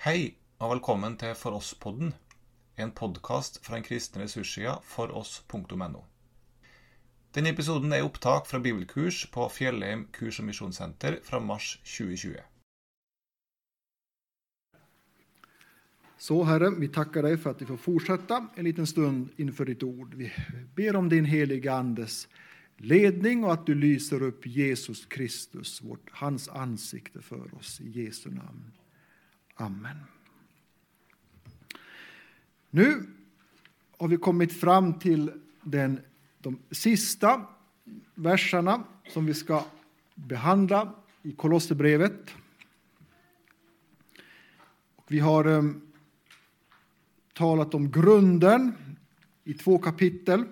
Hei og velkommen til For oss-podden, en podkast fra den kristne ressurssida foross.no. Denne episoden er opptak fra bibelkurs på Fjellheim kurs- og misjonssenter fra mars 2020. Så Herre, vi tackar dig för att vi får fortsätta en liten stund inför ditt ord. Vi ber om din heliga Andes ledning och att du lyser upp Jesus Kristus, vårt, hans ansikte för oss. I Jesu namn. Amen. Nu har vi kommit fram till den, de sista verserna som vi ska behandla i Kolosserbrevet. Vi har um, talat om grunden i två kapitel.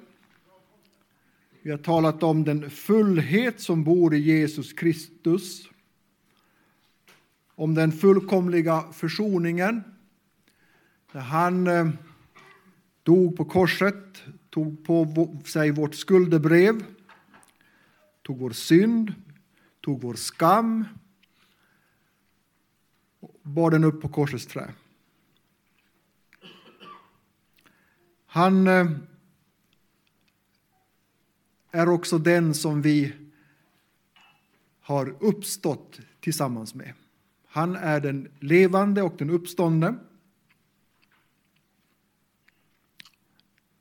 Vi har talat om den fullhet som bor i Jesus Kristus. Om den fullkomliga försoningen. När han eh, dog på korset, tog på sig vårt skuldebrev, tog vår synd, tog vår skam och bar den upp på korsets trä. Han eh, är också den som vi har uppstått tillsammans med. Han är den levande och den uppståndne.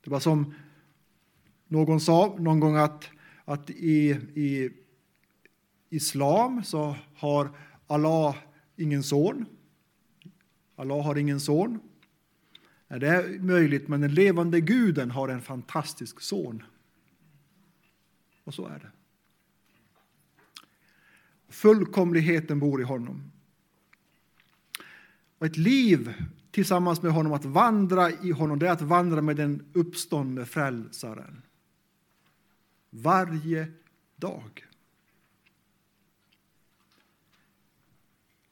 Det var som någon sa någon gång att, att i, i islam så har Allah ingen son. Allah har ingen son. Det är möjligt, men den levande guden har en fantastisk son. Och så är det. Fullkomligheten bor i honom. Och ett liv tillsammans med honom, att vandra i honom, det är att vandra med den uppståndne frälsaren. Varje dag.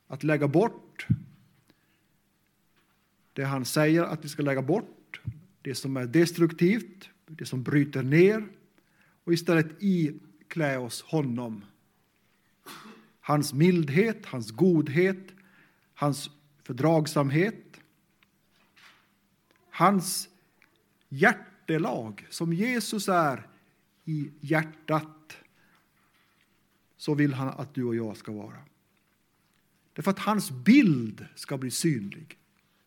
Att lägga bort det han säger att vi ska lägga bort, det som är destruktivt, det som bryter ner och istället iklä oss honom. Hans mildhet, hans godhet, hans fördragsamhet, hans hjärtelag som Jesus är i hjärtat. Så vill han att du och jag ska vara. Därför att hans bild ska bli synlig.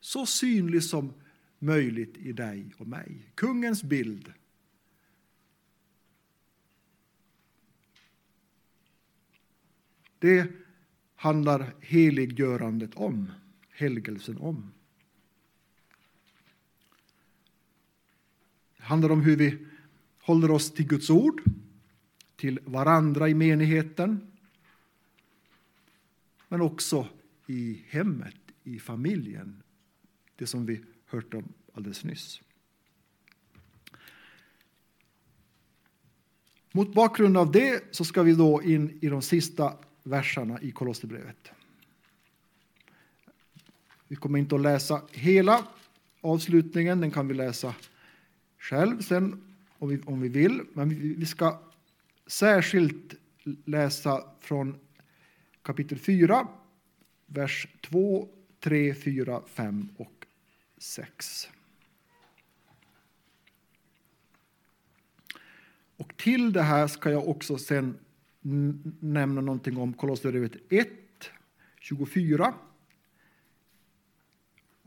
Så synlig som möjligt i dig och mig. Kungens bild. Det handlar heliggörandet om, helgelsen om. Det handlar om hur vi håller oss till Guds ord, till varandra i menigheten, men också i hemmet, i familjen, det som vi hört om alldeles nyss. Mot bakgrund av det så ska vi då in i de sista verserna i Kolosserbrevet. Vi kommer inte att läsa hela avslutningen, den kan vi läsa själv sen om vi, om vi vill. Men vi, vi ska särskilt läsa från kapitel 4, vers 2, 3, 4, 5 och 6. Och till det här ska jag också sen nämna någonting om Kolosserbrevet 1, 24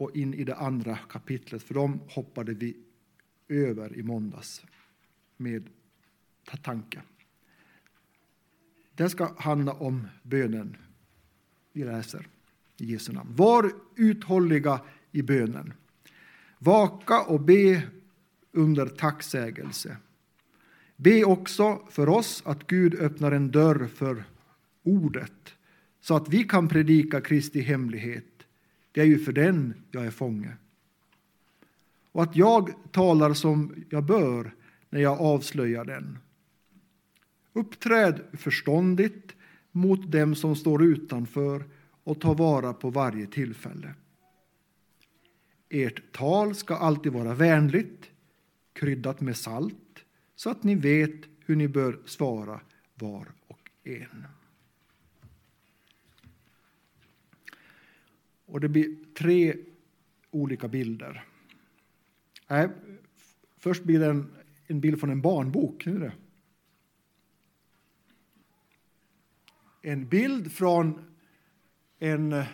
och in i det andra kapitlet, för de hoppade vi över i måndags med tanke. Det ska handla om bönen vi läser i Jesu namn. Var uthålliga i bönen. Vaka och be under tacksägelse. Be också för oss att Gud öppnar en dörr för ordet så att vi kan predika Kristi hemlighet. Det är ju för den jag är fånge. Och att jag talar som jag bör när jag avslöjar den. Uppträd förståndigt mot dem som står utanför och ta vara på varje tillfälle. Ert tal ska alltid vara vänligt, kryddat med salt, så att ni vet hur ni bör svara var och en. Och det blir tre olika bilder. Nej, först blir det en, en bild från en barnbok. Är det? En bild från en eh,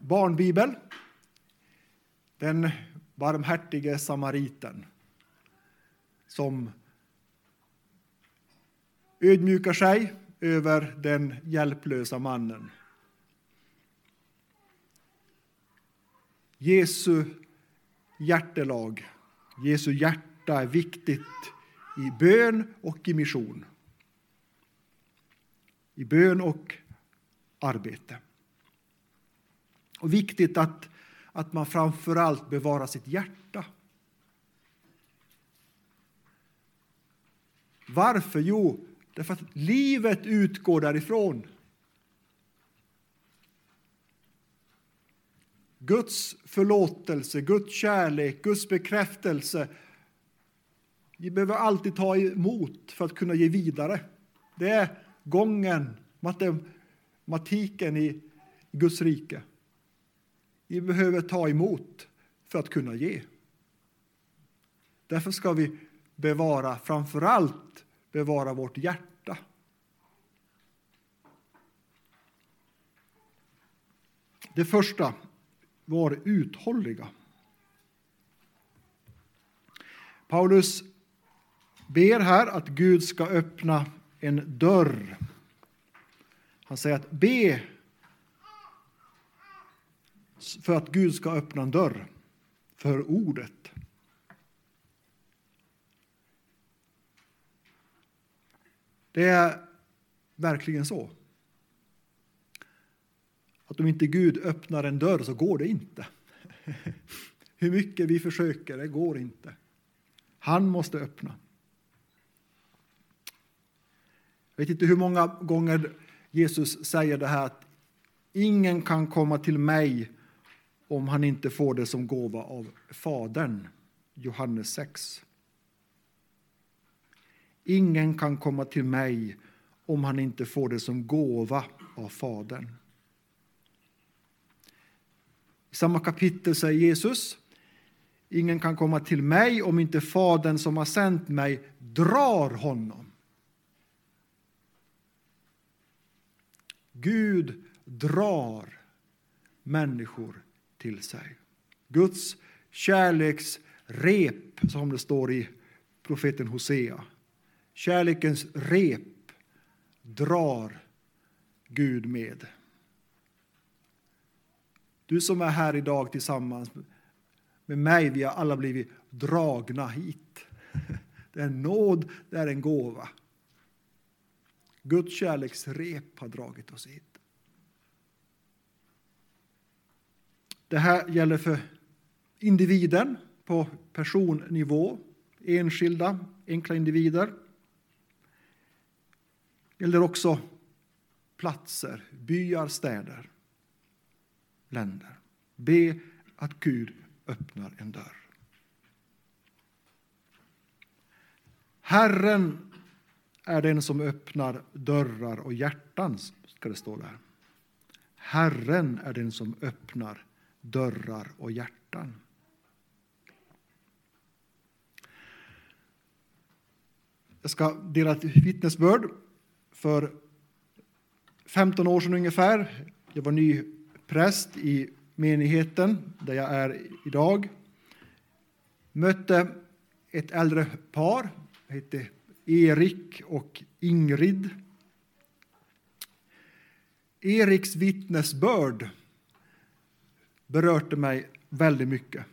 barnbibel. Den barmhärtige samariten som ödmjukar sig över den hjälplösa mannen. Jesu hjärtelag, Jesu hjärta är viktigt i bön och i mission. I bön och arbete. Och viktigt att, att man framför allt bevarar sitt hjärta. Varför? Jo, därför att livet utgår därifrån. Guds förlåtelse, Guds kärlek, Guds bekräftelse. Vi behöver alltid ta emot för att kunna ge vidare. Det är gången, matematiken i Guds rike. Vi behöver ta emot för att kunna ge. Därför ska vi bevara, framför allt bevara vårt hjärta. Det första var uthålliga. Paulus ber här att Gud ska öppna en dörr. Han säger att be för att Gud ska öppna en dörr för ordet. Det är verkligen så. Att om inte Gud öppnar en dörr så går det inte. Hur mycket vi försöker, det går inte. Han måste öppna. Jag vet inte hur många gånger Jesus säger det här att ingen kan komma till mig om han inte får det som gåva av Fadern. Johannes 6. Ingen kan komma till mig om han inte får det som gåva av Fadern. I samma kapitel säger Jesus Ingen kan komma till mig om inte Fadern som har sänt mig drar honom. Gud drar människor till sig. Guds kärleksrep, som det står i profeten Hosea. Kärlekens rep drar Gud med. Du som är här idag tillsammans med mig, vi har alla blivit dragna hit. Det är en nåd, det är en gåva. Guds kärleksrep har dragit oss hit. Det här gäller för individen på personnivå, enskilda, enkla individer. Det gäller också platser, byar, städer, länder. Be att Gud öppnar en dörr. Herren är den som öppnar dörrar och hjärtan, ska det stå där. Herren är den som öppnar dörrar och hjärtan. Jag ska dela ett vittnesbörd. För 15 år sedan ungefär, jag var ny präst i menigheten där jag är idag, mötte ett äldre par, hette Erik och Ingrid. Eriks vittnesbörd berörde mig väldigt mycket.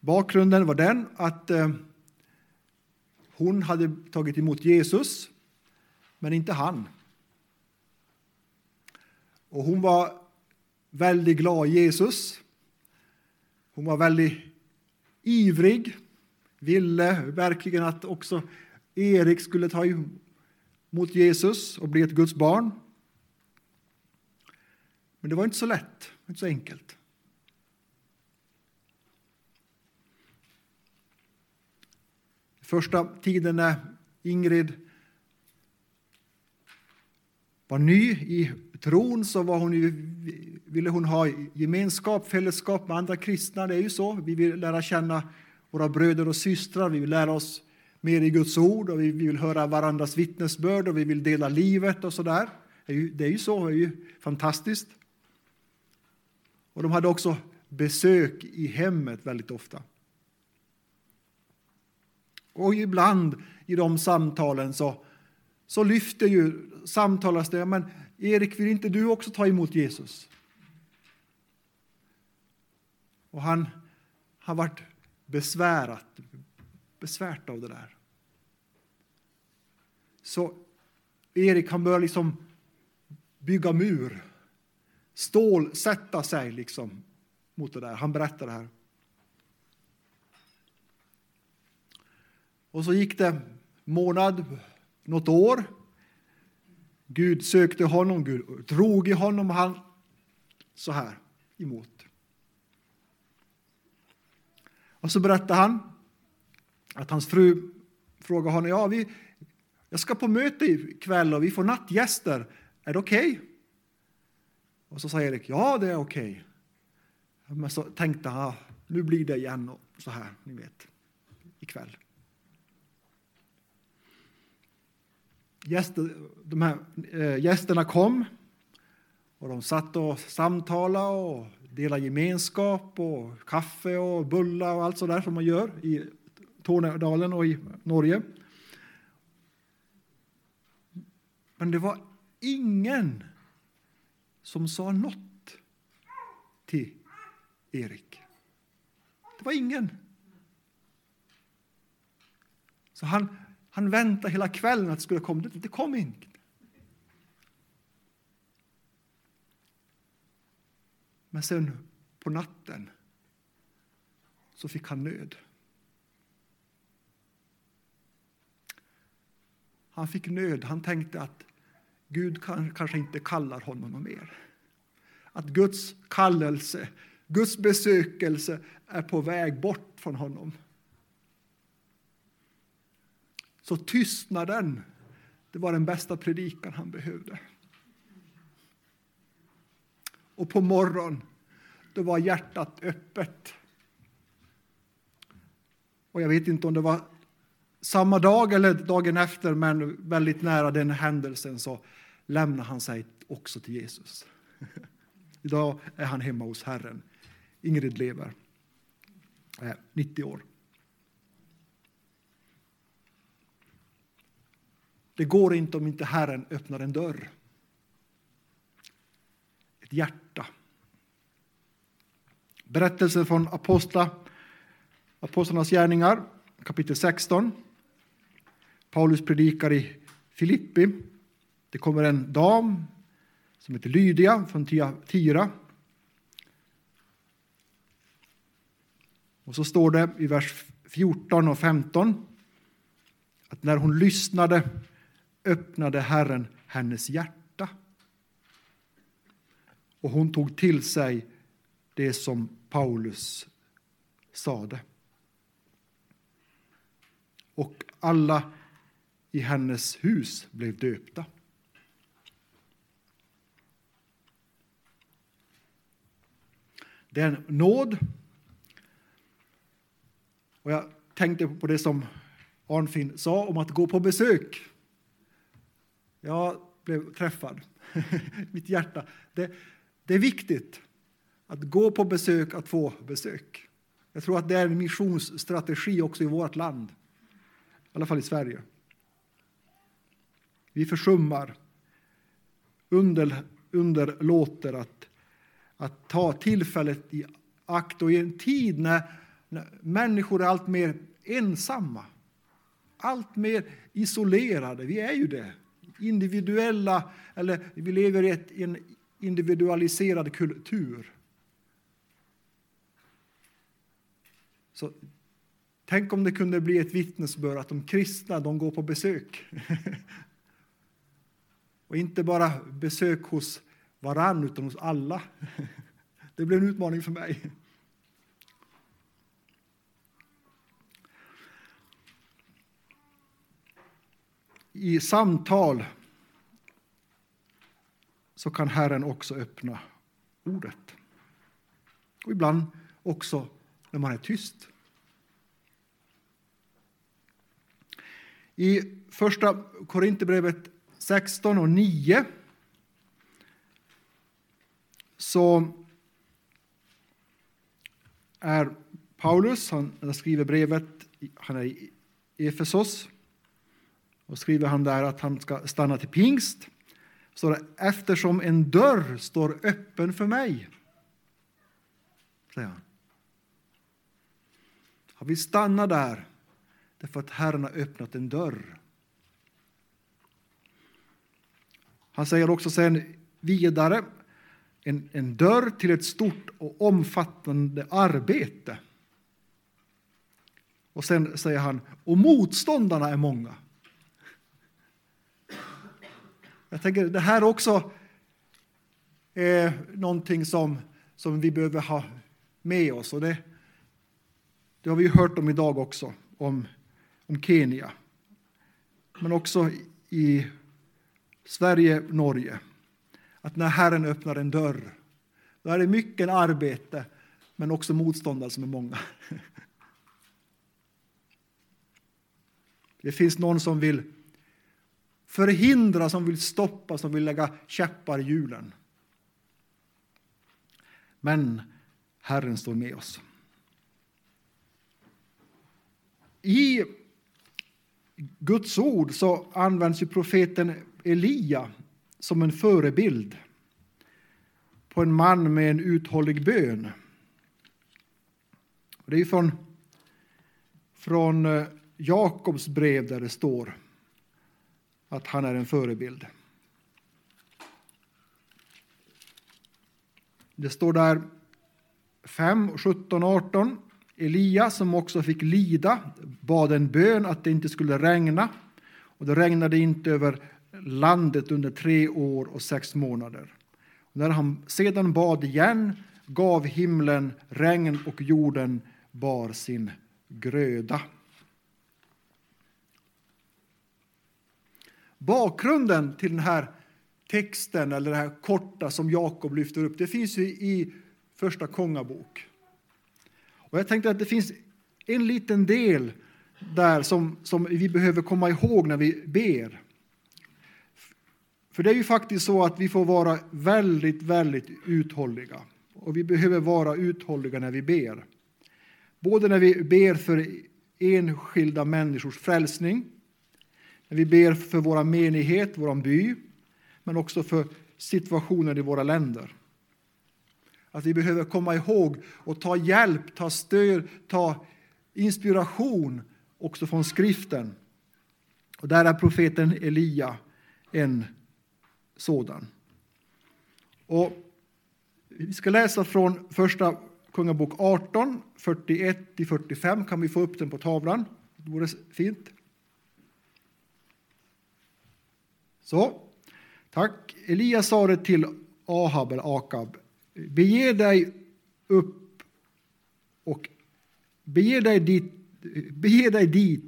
Bakgrunden var den att eh, hon hade tagit emot Jesus, men inte han. Och hon var väldigt glad i Jesus. Hon var väldigt ivrig, ville verkligen att också Erik skulle ta emot Jesus och bli ett Guds barn. Men det var inte så lätt, inte så enkelt. Första tiden när Ingrid var ny i tron så var hon ju, ville hon ha gemenskap, fällskap med andra kristna. Det är ju så. Vi vill lära känna våra bröder och systrar, vi vill lära oss mer i Guds ord och vi vill höra varandras vittnesbörd och vi vill dela livet och så där. Det är ju så, det är ju fantastiskt. Och de hade också besök i hemmet väldigt ofta. Och ibland i de samtalen så, så lyfter ju samtalas det, men Erik, vill inte du också ta emot Jesus? Och han har varit besvärat, besvärt av det där. Så Erik han börjar liksom bygga mur, stålsätta sig liksom mot det där. Han berättar det här. Och så gick det månad, något år. Gud sökte honom, Gud drog i honom och han så här emot. Och så berättar han att hans fru frågar honom, ja, vi, jag ska på möte ikväll och vi får nattgäster, är det okej? Okay? Och så säger Erik, ja det är okej. Okay. Men så tänkte han, nu blir det igen och så här, ni vet, ikväll. Gäster, de här eh, gästerna kom och de satt och samtalade och delade gemenskap och kaffe och bullar och allt sådär som man gör i Tornedalen och i Norge. Men det var ingen som sa något till Erik. Det var ingen. Så han, han väntade hela kvällen att det skulle komma. Det kom inte. Men sen på natten så fick han nöd. Han fick nöd. Han tänkte att Gud kanske inte kallar honom mer. Att Guds kallelse, Guds besökelse är på väg bort från honom. Så tystnaden, det var den bästa predikan han behövde. Och på morgonen, då var hjärtat öppet. Och jag vet inte om det var samma dag eller dagen efter, men väldigt nära den händelsen, så lämnade han sig också till Jesus. Idag är han hemma hos Herren. Ingrid lever, eh, 90 år. Det går inte om inte Herren öppnar en dörr. Ett hjärta. Berättelsen från Apostla, Apostlarnas gärningar, kapitel 16. Paulus predikar i Filippi. Det kommer en dam som heter Lydia från Tyra. Och så står det i vers 14 och 15 att när hon lyssnade öppnade Herren hennes hjärta. Och hon tog till sig det som Paulus sade. Och alla i hennes hus blev döpta. Det är en nåd. Och jag tänkte på det som Arnfinn sa om att gå på besök. Jag blev träffad. Mitt hjärta. Det, det är viktigt att gå på besök, att få besök. Jag tror att det är en missionsstrategi också i vårt land. I alla fall i Sverige. Vi försummar, under, underlåter att, att ta tillfället i akt och i en tid när, när människor är allt mer ensamma, allt mer isolerade. Vi är ju det. Individuella, eller vi lever i ett, en individualiserad kultur. Så Tänk om det kunde bli ett vittnesbörd att de kristna de går på besök Och inte bara besök hos varann, utan hos alla. Det blir en utmaning för mig. I samtal så kan Herren också öppna ordet. Och ibland också när man är tyst. I första Korinthierbrevet 16 och 9 så är Paulus, han skriver brevet, han är i Efesos, och skriver han där att han ska stanna till pingst. Så det, eftersom en dörr står öppen för mig, säger han. Han vill stanna där därför att Herren har öppnat en dörr. Han säger också sen vidare en, en dörr till ett stort och omfattande arbete. Och sen säger han, och motståndarna är många. Jag tänker det här också är någonting som, som vi behöver ha med oss. Och det, det har vi hört om idag också, om, om Kenya. Men också i Sverige, Norge. Att när Herren öppnar en dörr, då är det mycket arbete, men också motståndare som är många. Det finns någon som vill förhindra, som vill stoppa, som vill lägga käppar i hjulen. Men Herren står med oss. I Guds ord så används ju profeten Elia som en förebild på en man med en uthållig bön. Det är från, från eh, Jakobs brev där det står att han är en förebild. Det står där 5, 17, 18. Elia, som också fick lida, bad en bön att det inte skulle regna. Och det regnade inte över landet under tre år och sex månader. Och när han sedan bad igen gav himlen regn och jorden bar sin gröda. Bakgrunden till den här texten, eller det här korta som Jakob lyfter upp, det finns ju i Första Kongabok. Och jag tänkte att det finns en liten del där som, som vi behöver komma ihåg när vi ber. För det är ju faktiskt så att vi får vara väldigt, väldigt uthålliga. Och vi behöver vara uthålliga när vi ber. Både när vi ber för enskilda människors frälsning, när vi ber för vår menighet, vår by, men också för situationen i våra länder. Att vi behöver komma ihåg och ta hjälp, ta stöd, ta inspiration också från skriften. Och där är profeten Elia en sådan. Och vi ska läsa från första Kungabok 18, 41-45. Kan vi få upp den på tavlan? Det vore fint. Så, tack. Elias sa det till Ahab, eller Akab. Bege dig upp och bege dig dit, bege dig dit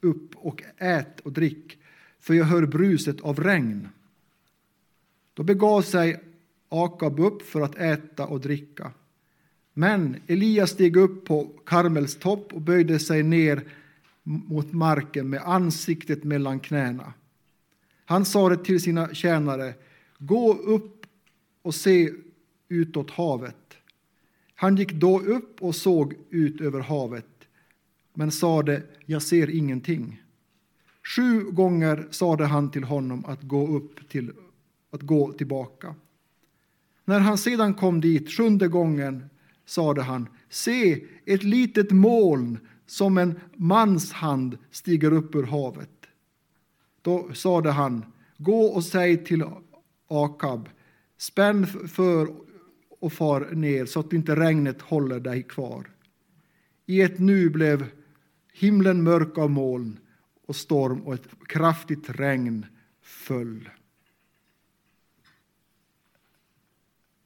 upp och ät och drick, för jag hör bruset av regn. Då begav sig Akab upp för att äta och dricka. Men Elias steg upp på Karmels topp och böjde sig ner mot marken med ansiktet mellan knäna. Han sade till sina tjänare, gå upp och se utåt havet. Han gick då upp och såg ut över havet, men sade, jag ser ingenting. Sju gånger sade han till honom att gå upp till att gå tillbaka. När han sedan kom dit sjunde gången sade han, se, ett litet moln som en mans hand stiger upp ur havet. Då sade han, gå och säg till Akab, spänn för och far ner så att inte regnet håller dig kvar. I ett nu blev himlen mörk av moln och storm och ett kraftigt regn föll.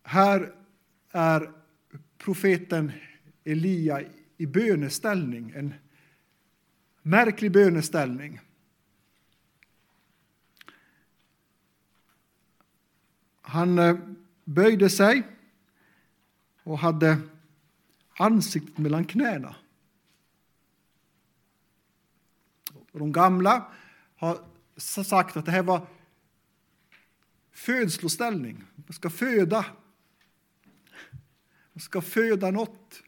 Här är profeten Elia i böneställning, en märklig böneställning. Han eh, böjde sig och hade ansiktet mellan knäna. de gamla har sagt att det här var födsloställning. Man ska föda. Man ska föda något.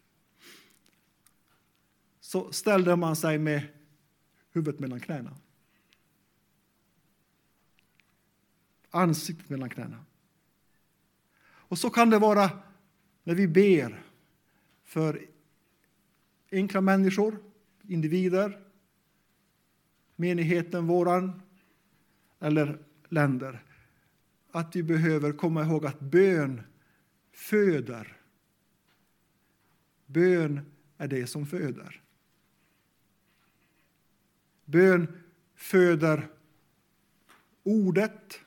Så ställde man sig med huvudet mellan knäna. Ansiktet mellan knäna. Och så kan det vara när vi ber för enkla människor, individer, menigheten våran eller länder. Att vi behöver komma ihåg att bön föder. Bön är det som föder. Bön föder ordet,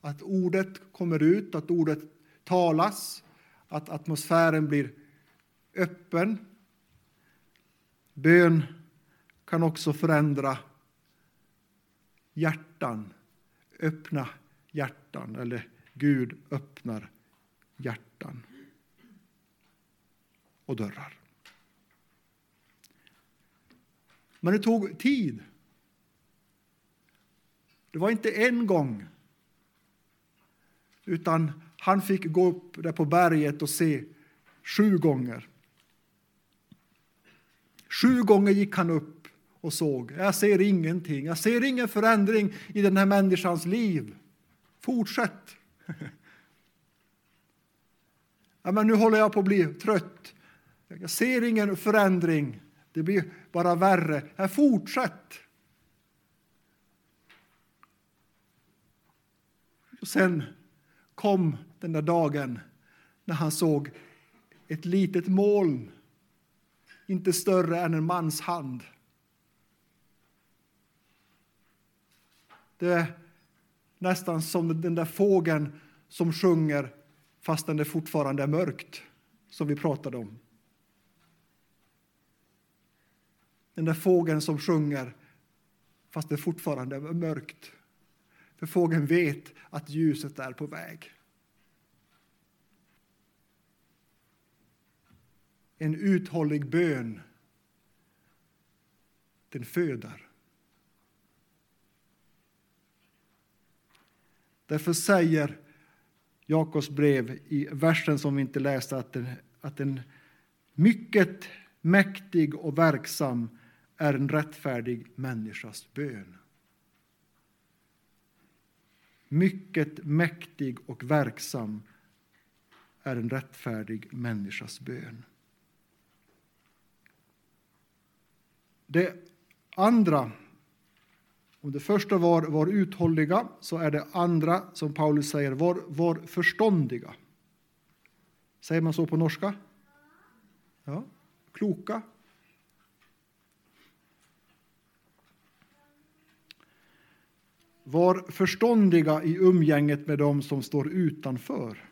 att ordet kommer ut, att ordet talas, att atmosfären blir öppen. Bön kan också förändra hjärtan, öppna hjärtan, eller Gud öppnar hjärtan och dörrar. Men det tog tid. Det var inte en gång, utan han fick gå upp där på berget och se sju gånger. Sju gånger gick han upp och såg. Jag ser ingenting. Jag ser ingen förändring i den här människans liv. Fortsätt. Ja, men nu håller jag på att bli trött. Jag ser ingen förändring. Det blir bara värre. Jag fortsätt. Och sen kom den där dagen när han såg ett litet moln, inte större än en mans hand. Det är nästan som den där fågeln som sjunger fastän det fortfarande är mörkt, som vi pratade om. Den där fågeln som sjunger fast det fortfarande är mörkt. För fågeln vet att ljuset är på väg. En uthållig bön, den föder. Därför säger Jakobs brev i versen som vi inte läste att en, att en mycket mäktig och verksam är en rättfärdig människas bön. Mycket mäktig och verksam är en rättfärdig människas bön. Det andra, om det första var, var uthålliga, så är det andra, som Paulus säger, var, var förståndiga. Säger man så på norska? Ja, kloka. Var förståndiga i umgänget med dem som står utanför.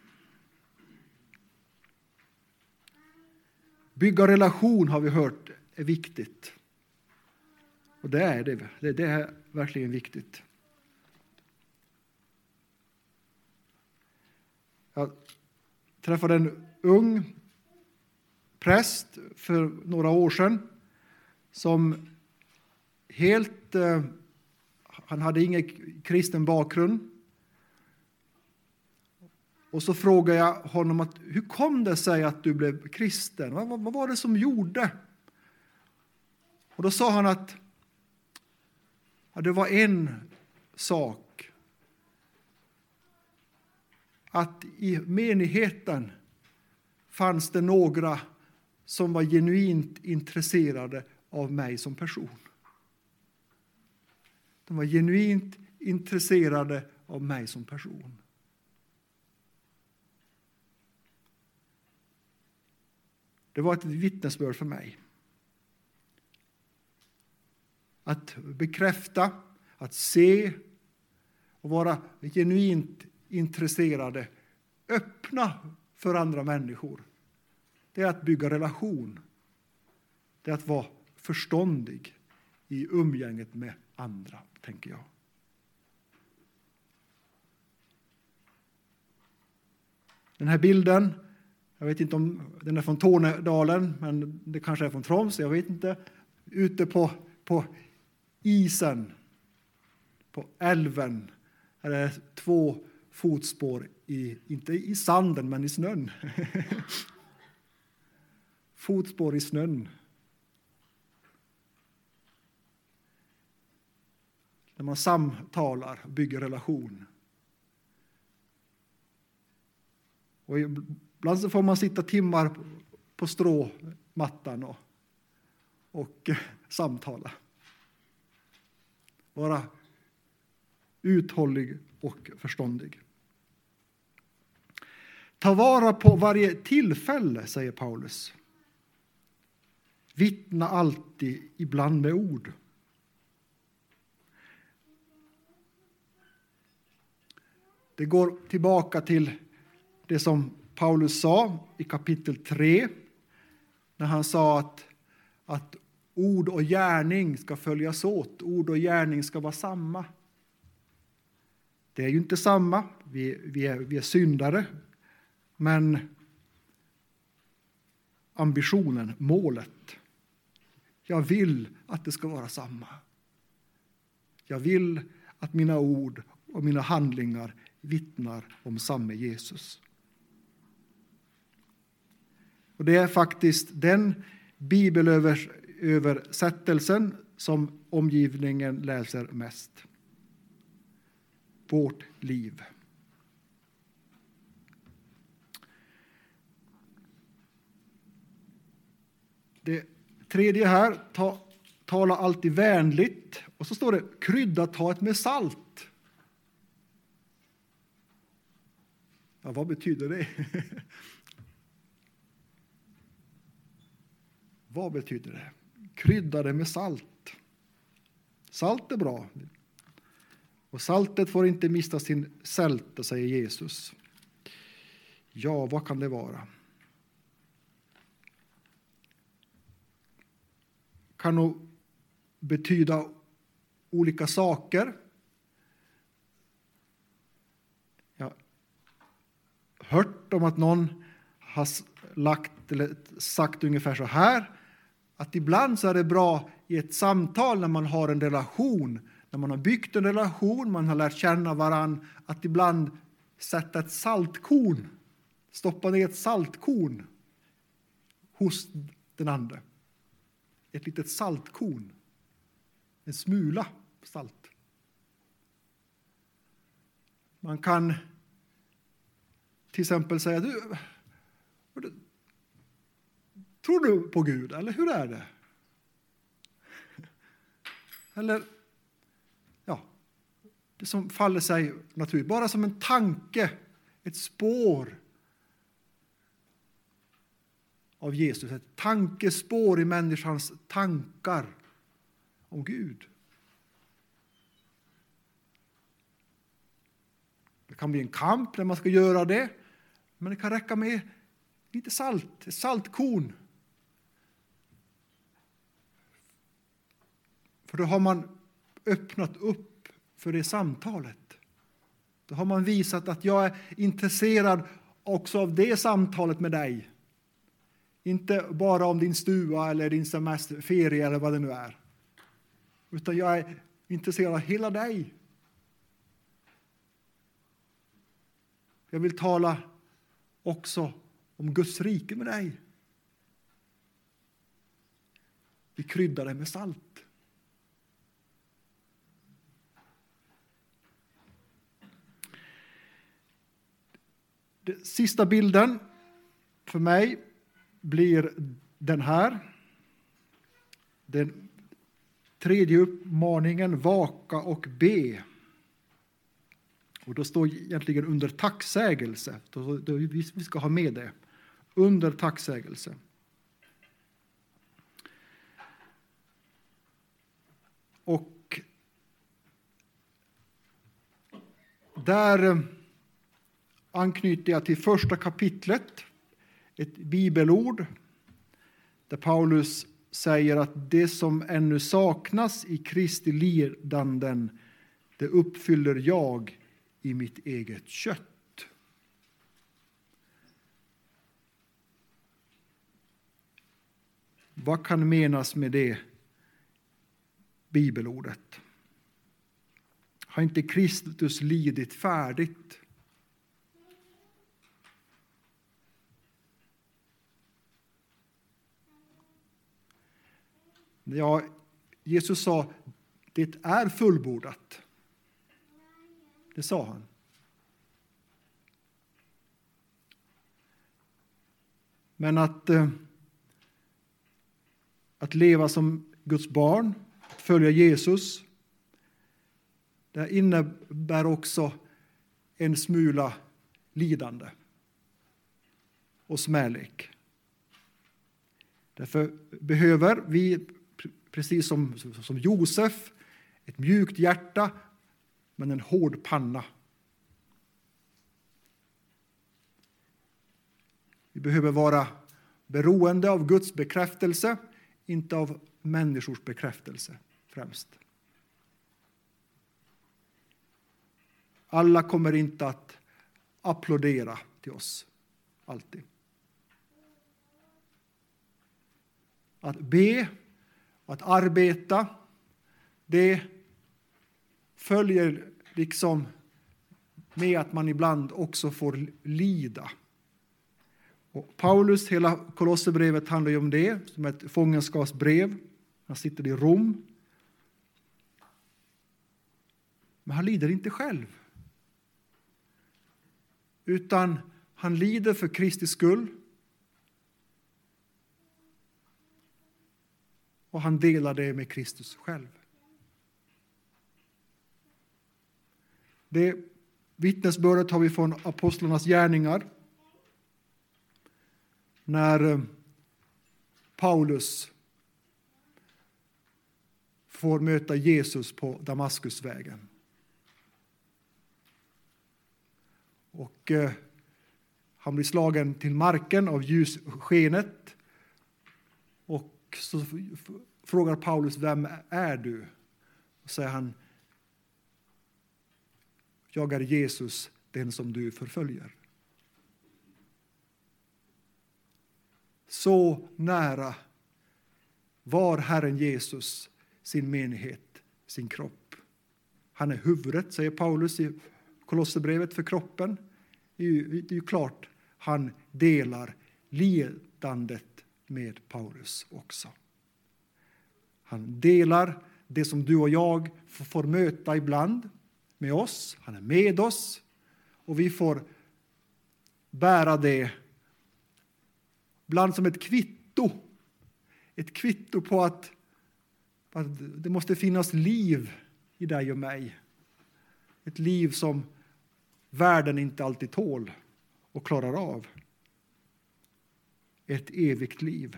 Bygga relation har vi hört är viktigt. Och det är det. Det är verkligen viktigt. Jag träffade en ung präst för några år sedan som helt... Eh, han hade ingen kristen bakgrund. Och så frågade jag honom att, hur kom det sig att du blev kristen. Vad, vad var det som gjorde? Och då sa han att Ja, det var en sak. Att i menigheten fanns det några som var genuint intresserade av mig som person. De var genuint intresserade av mig som person. Det var ett vittnesbörd för mig. att bekräfta, att se och vara genuint intresserade, öppna för andra människor. Det är att bygga relation. Det är att vara förståndig i umgänget med andra, tänker jag. Den här bilden, jag vet inte om den är från Tornedalen, men det kanske är från Troms, jag vet inte. Ute på, på isen, på älven, är det två fotspår, i, inte i sanden, men i snön. fotspår i snön. Där man samtalar och bygger relation. Och ibland så får man sitta timmar på stråmattan och, och samtala. Vara uthållig och förståndig. Ta vara på varje tillfälle, säger Paulus. Vittna alltid, ibland med ord. Det går tillbaka till det som Paulus sa i kapitel 3 när han sa att, att ord och gärning ska följas åt. Ord och gärning ska vara samma. Det är ju inte samma. Vi, vi, är, vi är syndare. Men ambitionen, målet. Jag vill att det ska vara samma. Jag vill att mina ord och mina handlingar vittnar om samme Jesus. Och Det är faktiskt den bibelöversättelsen som omgivningen läser mest. Vårt liv. Det tredje här, ta, tala alltid vänligt. Och så står det krydda taet med salt. Ja, vad betyder det? vad betyder det? Krydda det med salt. Salt är bra. Och saltet får inte mista sin sälta, säger Jesus. Ja, vad kan det vara? Kan nog betyda olika saker. Hört om att någon har lagt, eller sagt ungefär så här att ibland så är det bra i ett samtal när man har en relation, när man har byggt en relation, man har lärt känna varann, att ibland sätta ett saltkorn, stoppa ner ett saltkorn hos den andra. Ett litet saltkorn, en smula salt. Man kan till exempel säga du, Tror du på Gud, eller hur är det? Eller, ja, det som faller sig naturligt, bara som en tanke, ett spår av Jesus, ett tankespår i människans tankar om Gud. Det kan bli en kamp när man ska göra det. Men det kan räcka med lite salt, ett saltkorn. För då har man öppnat upp för det samtalet. Då har man visat att jag är intresserad också av det samtalet med dig. Inte bara om din stua eller din semesterferie eller vad det nu är. Utan jag är intresserad av hela dig. Jag vill tala också om Guds rike med dig. Vi kryddar det med salt. Den sista bilden för mig blir den här. Den tredje uppmaningen, vaka och be. Och då står egentligen under tacksägelse. Då, då, vi ska ha med det. Under tacksägelse. Och där eh, anknyter jag till första kapitlet, ett bibelord där Paulus säger att det som ännu saknas i Kristi lidanden, det uppfyller jag i mitt eget kött. Vad kan menas med det bibelordet? Har inte Kristus lidit färdigt? Ja, Jesus sa det är fullbordat. Det sa han. Men att, eh, att leva som Guds barn, att följa Jesus, det innebär också en smula lidande och smälek. Därför behöver vi, precis som, som Josef, ett mjukt hjärta men en hård panna. Vi behöver vara beroende av Guds bekräftelse, inte av människors bekräftelse främst. Alla kommer inte att applådera till oss, alltid. Att be, att arbeta, det följer liksom med att man ibland också får lida. Och Paulus, hela Kolosserbrevet handlar ju om det, som ett fångenskapsbrev. Han sitter i Rom. Men han lider inte själv. Utan han lider för Kristi skull. Och han delar det med Kristus själv. Det vittnesbördet har vi från apostlarnas gärningar. När eh, Paulus får möta Jesus på Damaskusvägen. Och eh, han blir slagen till marken av ljusskenet. Och så frågar Paulus, vem är du? Och säger han, jag är Jesus, den som du förföljer. Så nära var Herren Jesus sin menighet, sin kropp. Han är huvudet, säger Paulus i Kolosserbrevet, för kroppen. Det är ju, det är ju klart han delar lidandet med Paulus också. Han delar det som du och jag får möta ibland med oss, han är med oss och vi får bära det ibland som ett kvitto. Ett kvitto på att, att det måste finnas liv i dig och mig. Ett liv som världen inte alltid tål och klarar av. Ett evigt liv.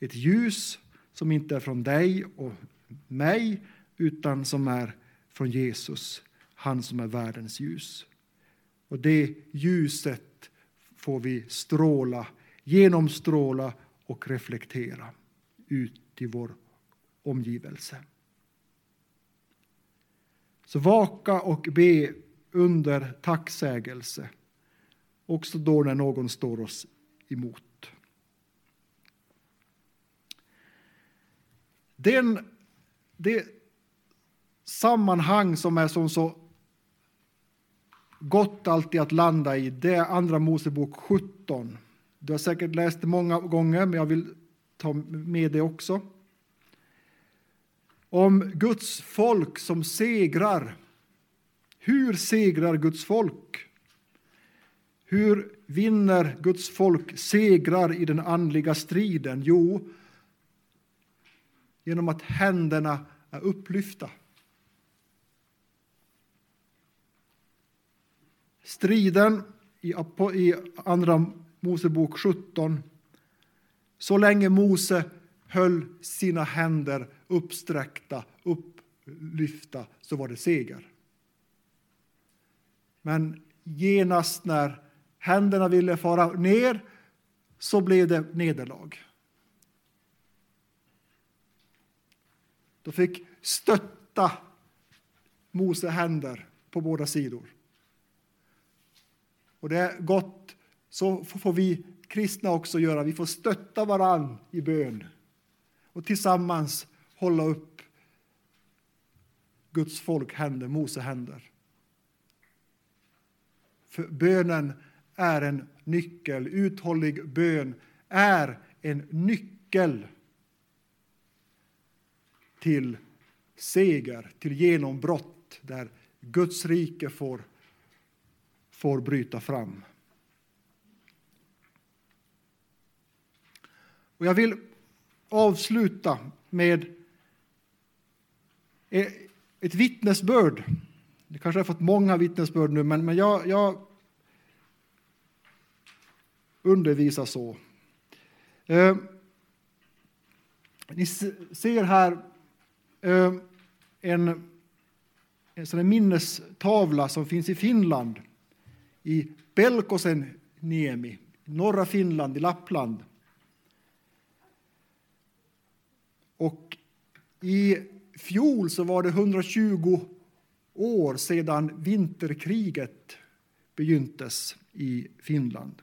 Ett ljus som inte är från dig och mig utan som är från Jesus, han som är världens ljus. Och det ljuset får vi stråla, genomstråla och reflektera ut i vår omgivelse. Så vaka och be under tacksägelse, också då när någon står oss emot. Den, det sammanhang som är som så gott alltid att landa i, det är Andra Mosebok 17. Du har säkert läst det många gånger, men jag vill ta med det också. Om Guds folk som segrar. Hur segrar Guds folk? Hur vinner Guds folk segrar i den andliga striden? Jo, genom att händerna är upplyfta. Striden i Andra Mosebok 17. Så länge Mose höll sina händer uppsträckta, upplyfta, så var det seger. Men genast när händerna ville fara ner så blev det nederlag. Då fick stötta Mose händer på båda sidor. Och det är gott, så får vi kristna också göra. Vi får stötta varann i bön och tillsammans hålla upp Guds folk händer, Mose händer. För bönen är en nyckel. Uthållig bön är en nyckel till seger, till genombrott där Guds rike får, får bryta fram. Och jag vill avsluta med e- ett vittnesbörd. Det kanske har fått många vittnesbörd nu, men, men jag, jag undervisar så. Eh, ni ser här eh, en, en sån minnestavla som finns i Finland, i Pelkosen Niemi, norra Finland, i Lappland. Och i fjol så var det 120 år sedan vinterkriget begyntes i Finland.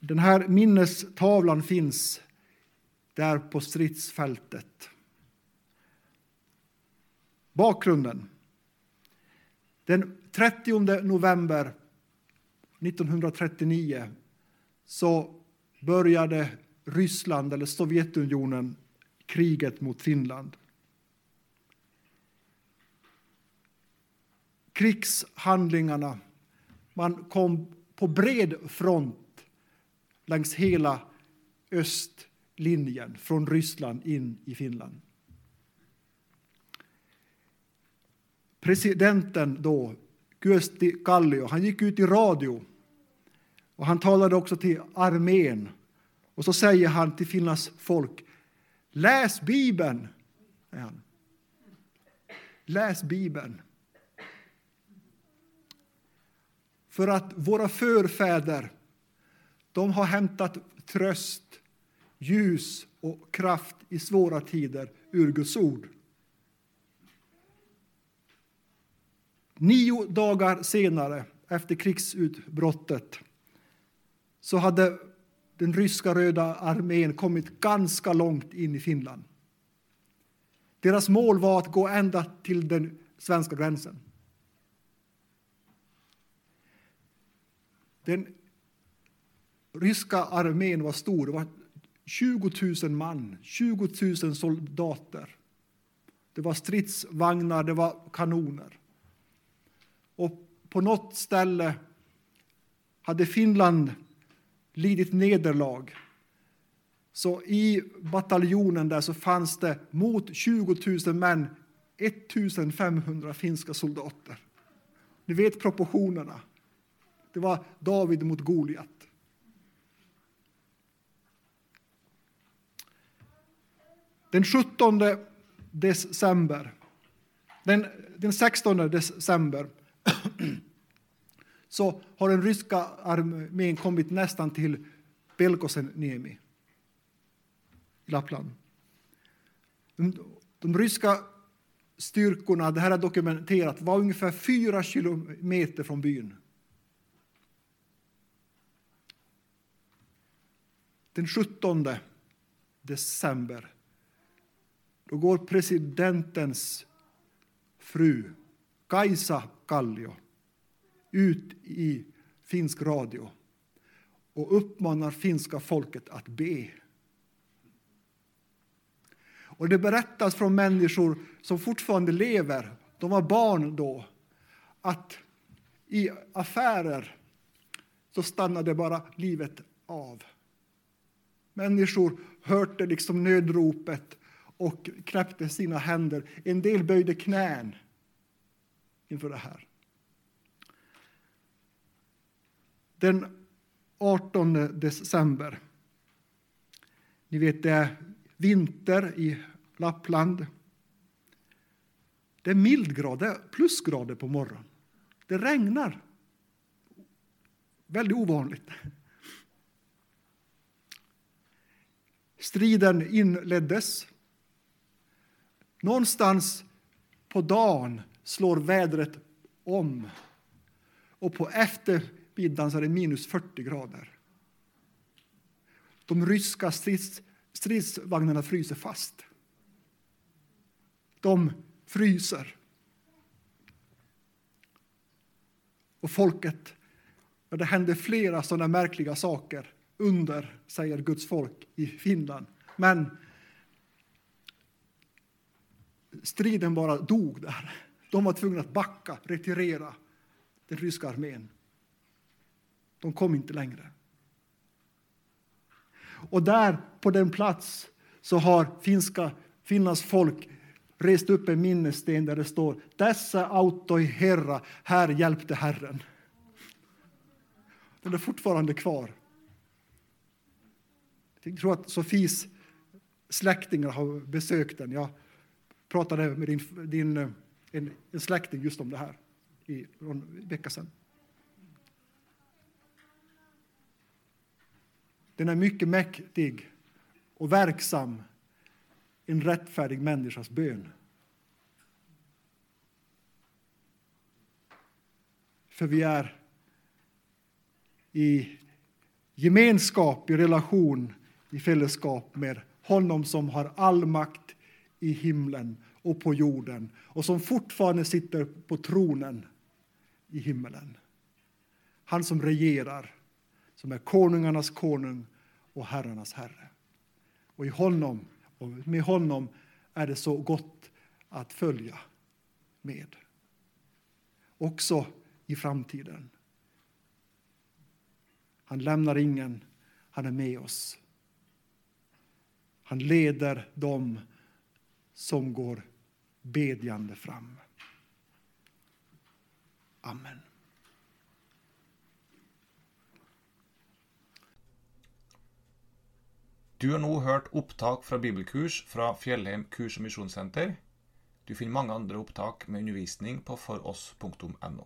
Den här minnestavlan finns där på stridsfältet. Bakgrunden. Den 30 november 1939 så började Ryssland eller Sovjetunionen kriget mot Finland. Krigshandlingarna, man kom på bred front längs hela östlinjen från Ryssland in i Finland. Presidenten då, Kyösti Kallio, han gick ut i radio och han talade också till armén och så säger han till Finlands folk, läs Bibeln. Han. Läs Bibeln. För att våra förfäder, de har hämtat tröst, ljus och kraft i svåra tider ur Guds ord. Nio dagar senare, efter krigsutbrottet, så hade den ryska röda armén kommit ganska långt in i Finland. Deras mål var att gå ända till den svenska gränsen. Den ryska armén var stor. Det var 20 000 man, 20 000 soldater. Det var stridsvagnar, det var kanoner. Och på något ställe hade Finland lidit nederlag. Så i bataljonen där så fanns det mot 20 000 män 1 500 finska soldater. Ni vet proportionerna. Det var David mot Goliat. Den 17 december, den, den 16 december så har den ryska armén kommit nästan till Pelkosen-Niemi i Lappland. De, de, ryska styrkorna, det här är dokumenterat, var ungefär fyra kilometer från byn. Den 17 december då går presidentens fru Kaisa Kallio ut i finsk radio och uppmanar finska folket att be. Och Det berättas från människor som fortfarande lever, de var barn då, att i affärer så stannade bara livet av. Människor hörde liksom nödropet och knäppte sina händer. En del böjde knän inför det här. Den 18 december. Ni vet, det är vinter i Lappland. Det är mildgrader, plusgrader på morgonen. Det regnar. Väldigt ovanligt. Striden inleddes. Någonstans på dagen slår vädret om och på eftermiddagen så är det minus 40 grader. De ryska strids, stridsvagnarna fryser fast. De fryser. Och folket, ja, det händer flera sådana märkliga saker under, säger Guds folk i Finland. Men striden bara dog där. De var tvungna att backa, retirera, den ryska armén. De kom inte längre. Och där på den plats så har finska, Finlands folk rest upp en minnessten där det står Dessa autoi herra, här hjälpte Herren. Den är fortfarande kvar. Jag tror att Sofies släktingar har besökt den. Jag pratade med din, din, eh, en, en släkting just om det här i en vecka sedan. Den är mycket mäktig och verksam en rättfärdig människas bön. För vi är i gemenskap, i relation, i fällskap med honom som har all makt i himlen och på jorden och som fortfarande sitter på tronen i himmelen. Han som regerar, som är konungarnas konung och herrarnas herre. Och i honom och med honom är det så gott att följa med. Också i framtiden. Han lämnar ingen, han är med oss. Han leder dem som går bedjande fram. Amen. Du har nå hørt opptak fra bibelkurs fra Fjellheim kurs- og misjonssenter. Du finner mange andre opptak med undervisning på foross.no.